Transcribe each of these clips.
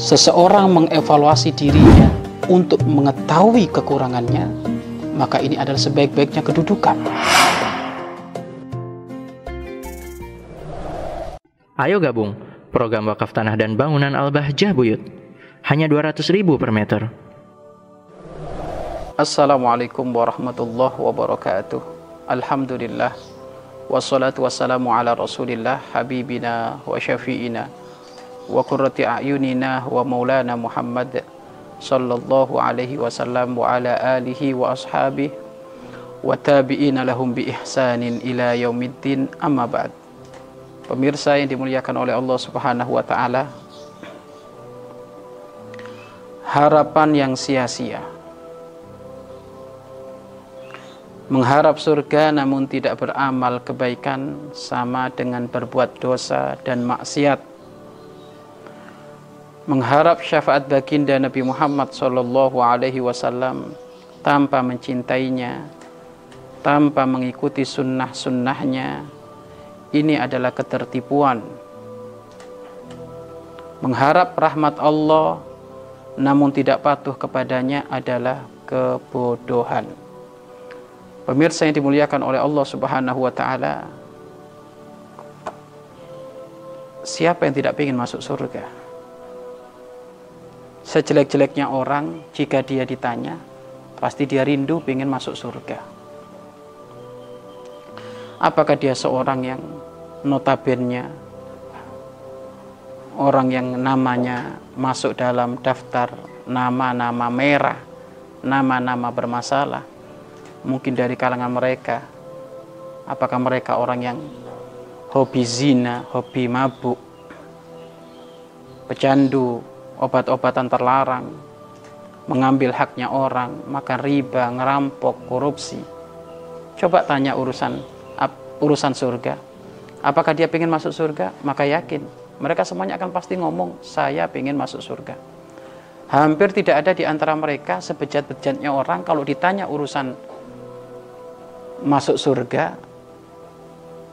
seseorang mengevaluasi dirinya untuk mengetahui kekurangannya, maka ini adalah sebaik-baiknya kedudukan. Ayo gabung program wakaf tanah dan bangunan Al-Bahjah Buyut. Hanya 200 ribu per meter. Assalamualaikum warahmatullahi wabarakatuh. Alhamdulillah. Wassalatu wassalamu ala rasulillah habibina wa syafi'ina wa qurrati a'yunina wa maulana Muhammad sallallahu alaihi wasallam wa ala alihi wa ashabihi wa tabi'ina lahum bi ihsanin ila yaumiddin amma ba'd. Pemirsa yang dimuliakan oleh Allah Subhanahu wa taala, harapan yang sia-sia Mengharap surga namun tidak beramal kebaikan sama dengan berbuat dosa dan maksiat. Mengharap syafaat baginda Nabi Muhammad sallallahu alaihi wasallam tanpa mencintainya, tanpa mengikuti sunnah-sunnahnya, ini adalah ketertipuan. Mengharap rahmat Allah namun tidak patuh kepadanya adalah kebodohan. Pemirsa yang dimuliakan oleh Allah Subhanahu wa taala. Siapa yang tidak ingin masuk surga? Sejelek-jeleknya orang jika dia ditanya, pasti dia rindu ingin masuk surga. Apakah dia seorang yang notabennya orang yang namanya masuk dalam daftar nama-nama merah, nama-nama bermasalah, mungkin dari kalangan mereka apakah mereka orang yang hobi zina, hobi mabuk pecandu, obat-obatan terlarang mengambil haknya orang, makan riba, ngerampok, korupsi. Coba tanya urusan urusan surga. Apakah dia ingin masuk surga? maka yakin mereka semuanya akan pasti ngomong saya ingin masuk surga. Hampir tidak ada di antara mereka sebejat-bejatnya orang kalau ditanya urusan masuk surga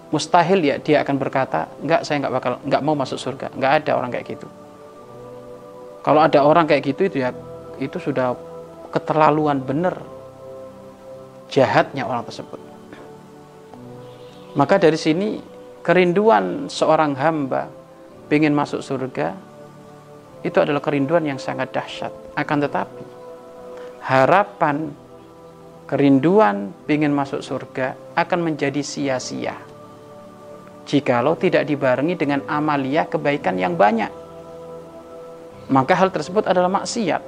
mustahil ya dia akan berkata enggak saya enggak bakal enggak mau masuk surga. Enggak ada orang kayak gitu kalau ada orang kayak gitu itu ya itu sudah keterlaluan benar jahatnya orang tersebut. Maka dari sini kerinduan seorang hamba ingin masuk surga itu adalah kerinduan yang sangat dahsyat. Akan tetapi harapan kerinduan ingin masuk surga akan menjadi sia-sia. Jikalau tidak dibarengi dengan amalia kebaikan yang banyak maka hal tersebut adalah maksiat.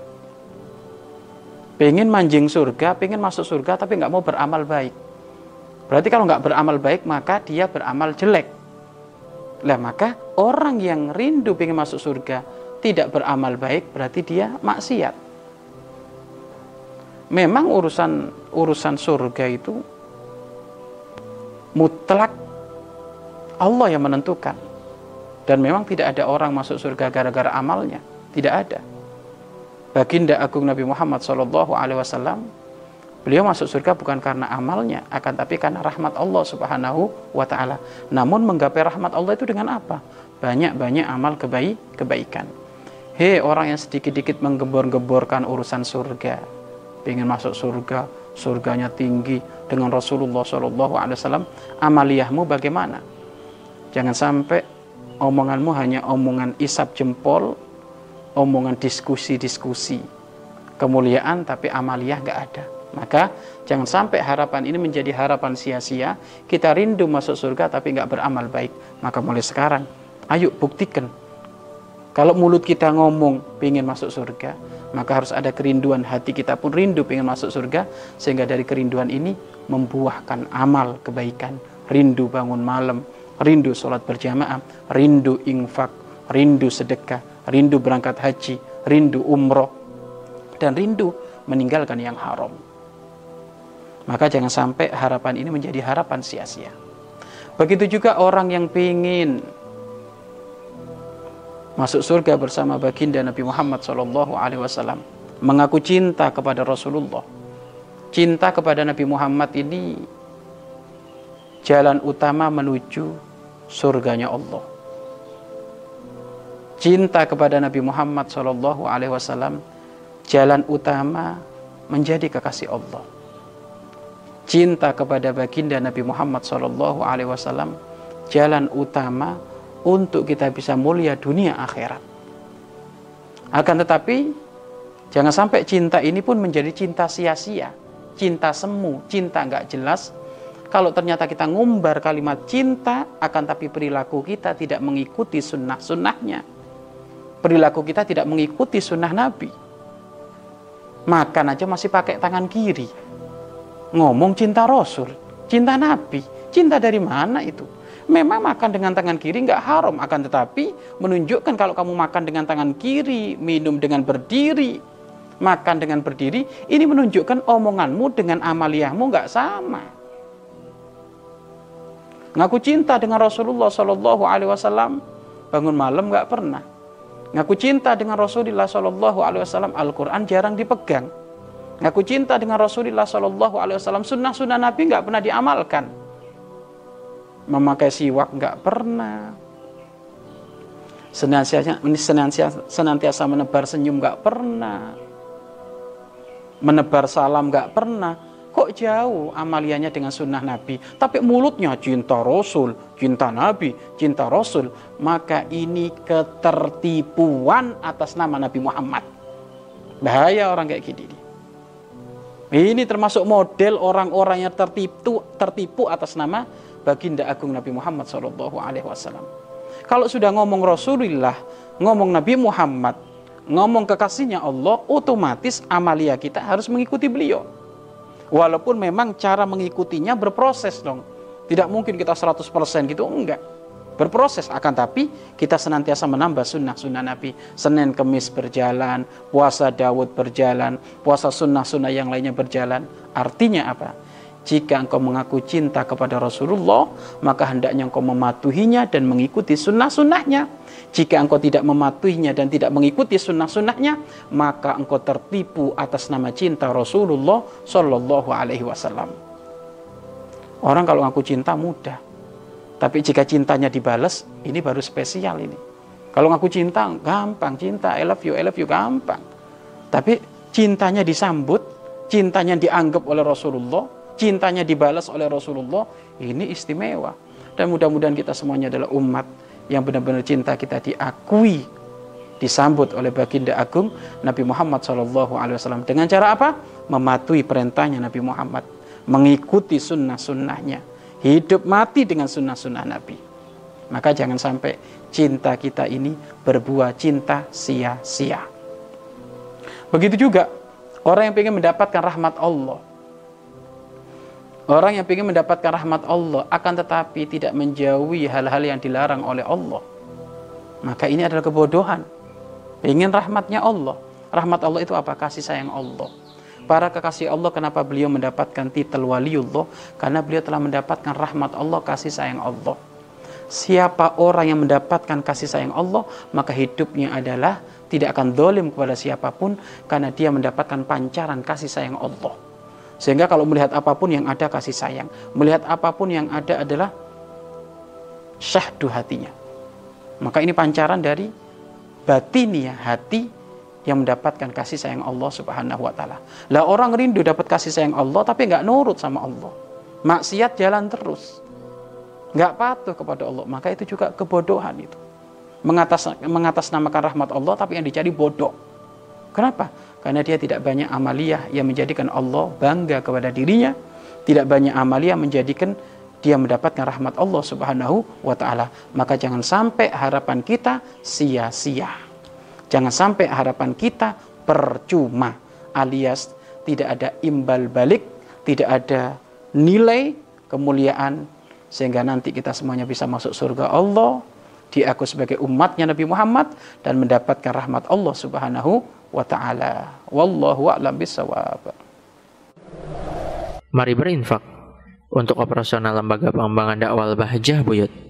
Pengen manjing surga pengen masuk surga tapi nggak mau beramal baik. Berarti kalau nggak beramal baik maka dia beramal jelek. Lah maka orang yang rindu pengen masuk surga tidak beramal baik berarti dia maksiat. Memang urusan urusan surga itu mutlak Allah yang menentukan. Dan memang tidak ada orang masuk surga gara-gara amalnya tidak ada. Baginda agung Nabi Muhammad Shallallahu Alaihi Wasallam beliau masuk surga bukan karena amalnya akan tapi karena rahmat Allah Subhanahu Wa Taala. Namun menggapai rahmat Allah itu dengan apa? Banyak-banyak amal kebaik kebaikan. Hei orang yang sedikit-sedikit menggembor-gemborkan urusan surga ingin masuk surga, surganya tinggi dengan Rasulullah Shallallahu Alaihi Wasallam, amaliyahmu bagaimana? Jangan sampai omonganmu hanya omongan isap jempol, omongan diskusi-diskusi, kemuliaan tapi amaliyah gak ada. Maka jangan sampai harapan ini menjadi harapan sia-sia. Kita rindu masuk surga tapi nggak beramal baik. Maka mulai sekarang, ayo buktikan. Kalau mulut kita ngomong ingin masuk surga, maka harus ada kerinduan. Hati kita pun rindu ingin masuk surga. Sehingga dari kerinduan ini membuahkan amal kebaikan. Rindu bangun malam. Rindu sholat berjamaah. Rindu infak. Rindu sedekah rindu berangkat haji rindu umroh dan rindu meninggalkan yang haram. Maka jangan sampai harapan ini menjadi harapan sia-sia. Begitu juga orang yang ingin masuk surga bersama baginda Nabi Muhammad Wasallam mengaku cinta kepada Rasulullah. Cinta kepada Nabi Muhammad ini jalan utama menuju surganya Allah cinta kepada Nabi Muhammad Shallallahu Alaihi Wasallam jalan utama menjadi kekasih Allah. Cinta kepada baginda Nabi Muhammad Shallallahu Alaihi Wasallam jalan utama untuk kita bisa mulia dunia akhirat. Akan tetapi jangan sampai cinta ini pun menjadi cinta sia-sia, cinta semu, cinta nggak jelas. Kalau ternyata kita ngumbar kalimat cinta, akan tapi perilaku kita tidak mengikuti sunnah-sunnahnya perilaku kita tidak mengikuti sunnah Nabi. Makan aja masih pakai tangan kiri. Ngomong cinta Rasul, cinta Nabi. Cinta dari mana itu? Memang makan dengan tangan kiri nggak haram, akan tetapi menunjukkan kalau kamu makan dengan tangan kiri, minum dengan berdiri, makan dengan berdiri, ini menunjukkan omonganmu dengan amaliyahmu nggak sama. Ngaku cinta dengan Rasulullah Shallallahu Alaihi Wasallam, bangun malam nggak pernah Ngaku cinta dengan Rasulullah Shallallahu Alaihi Wasallam Al-Quran jarang dipegang. Ngaku cinta dengan Rasulullah Shallallahu Alaihi Wasallam sunnah-sunnah Nabi nggak pernah diamalkan. Memakai siwak nggak pernah. Senantiasa, senantiasa, senantiasa menebar senyum nggak pernah. Menebar salam nggak pernah Kok jauh amaliannya dengan sunnah Nabi, tapi mulutnya cinta Rasul, cinta Nabi, cinta Rasul, maka ini ketertipuan atas nama Nabi Muhammad. Bahaya orang kayak gini. Ini termasuk model orang-orang yang tertipu, tertipu atas nama baginda agung Nabi Muhammad Shallallahu Alaihi Wasallam. Kalau sudah ngomong Rasulullah, ngomong Nabi Muhammad, ngomong kekasihnya Allah, otomatis amalia kita harus mengikuti beliau. Walaupun memang cara mengikutinya berproses dong. Tidak mungkin kita 100% gitu, enggak. Berproses akan tapi kita senantiasa menambah sunnah-sunnah Nabi. Senin Kemis berjalan, puasa Dawud berjalan, puasa sunnah-sunnah yang lainnya berjalan. Artinya apa? Jika engkau mengaku cinta kepada Rasulullah, maka hendaknya engkau mematuhinya dan mengikuti sunnah-sunnahnya. Jika engkau tidak mematuhinya dan tidak mengikuti sunnah-sunnahnya, maka engkau tertipu atas nama cinta Rasulullah Shallallahu Alaihi Wasallam. Orang kalau ngaku cinta mudah, tapi jika cintanya dibalas, ini baru spesial ini. Kalau ngaku cinta, gampang cinta, I love you, I love you, gampang. Tapi cintanya disambut, cintanya dianggap oleh Rasulullah, cintanya dibalas oleh Rasulullah, ini istimewa. Dan mudah-mudahan kita semuanya adalah umat yang benar-benar cinta kita diakui disambut oleh baginda agung Nabi Muhammad SAW dengan cara apa? Mematuhi perintahnya Nabi Muhammad, mengikuti sunnah-sunnahnya, hidup mati dengan sunnah-sunnah Nabi. Maka jangan sampai cinta kita ini berbuah cinta sia-sia. Begitu juga orang yang ingin mendapatkan rahmat Allah, Orang yang ingin mendapatkan rahmat Allah akan tetapi tidak menjauhi hal-hal yang dilarang oleh Allah. Maka ini adalah kebodohan. Ingin rahmatnya Allah. Rahmat Allah itu apa? Kasih sayang Allah. Para kekasih Allah kenapa beliau mendapatkan titel waliullah? Karena beliau telah mendapatkan rahmat Allah, kasih sayang Allah. Siapa orang yang mendapatkan kasih sayang Allah, maka hidupnya adalah tidak akan dolim kepada siapa pun karena dia mendapatkan pancaran kasih sayang Allah. Sehingga kalau melihat apa pun yang ada kasih sayang, melihat apa pun yang ada adalah syahdu hatinya. Maka ini pancaran dari batinia hati yang mendapatkan kasih sayang Allah Subhanahu wa taala. Lah orang rindu dapat kasih sayang Allah tapi nggak nurut sama Allah. Maksiat jalan terus. Nggak patuh kepada Allah, maka itu juga kebodohan itu. Mengatas mengatasnamakan rahmat Allah tapi yang dicari bodoh. Kenapa? Karena dia tidak banyak amalia yang menjadikan Allah bangga kepada dirinya, tidak banyak amalia menjadikan dia mendapatkan rahmat Allah Subhanahu wa taala. Maka jangan sampai harapan kita sia-sia. Jangan sampai harapan kita percuma alias tidak ada imbal balik, tidak ada nilai kemuliaan sehingga nanti kita semuanya bisa masuk surga Allah, diaku sebagai umatnya Nabi Muhammad dan mendapatkan rahmat Allah Subhanahu wa taala. Wallahu a'lam bissawab. Mari berinfak untuk operasional lembaga pengembangan dakwah Bahjah Buyut.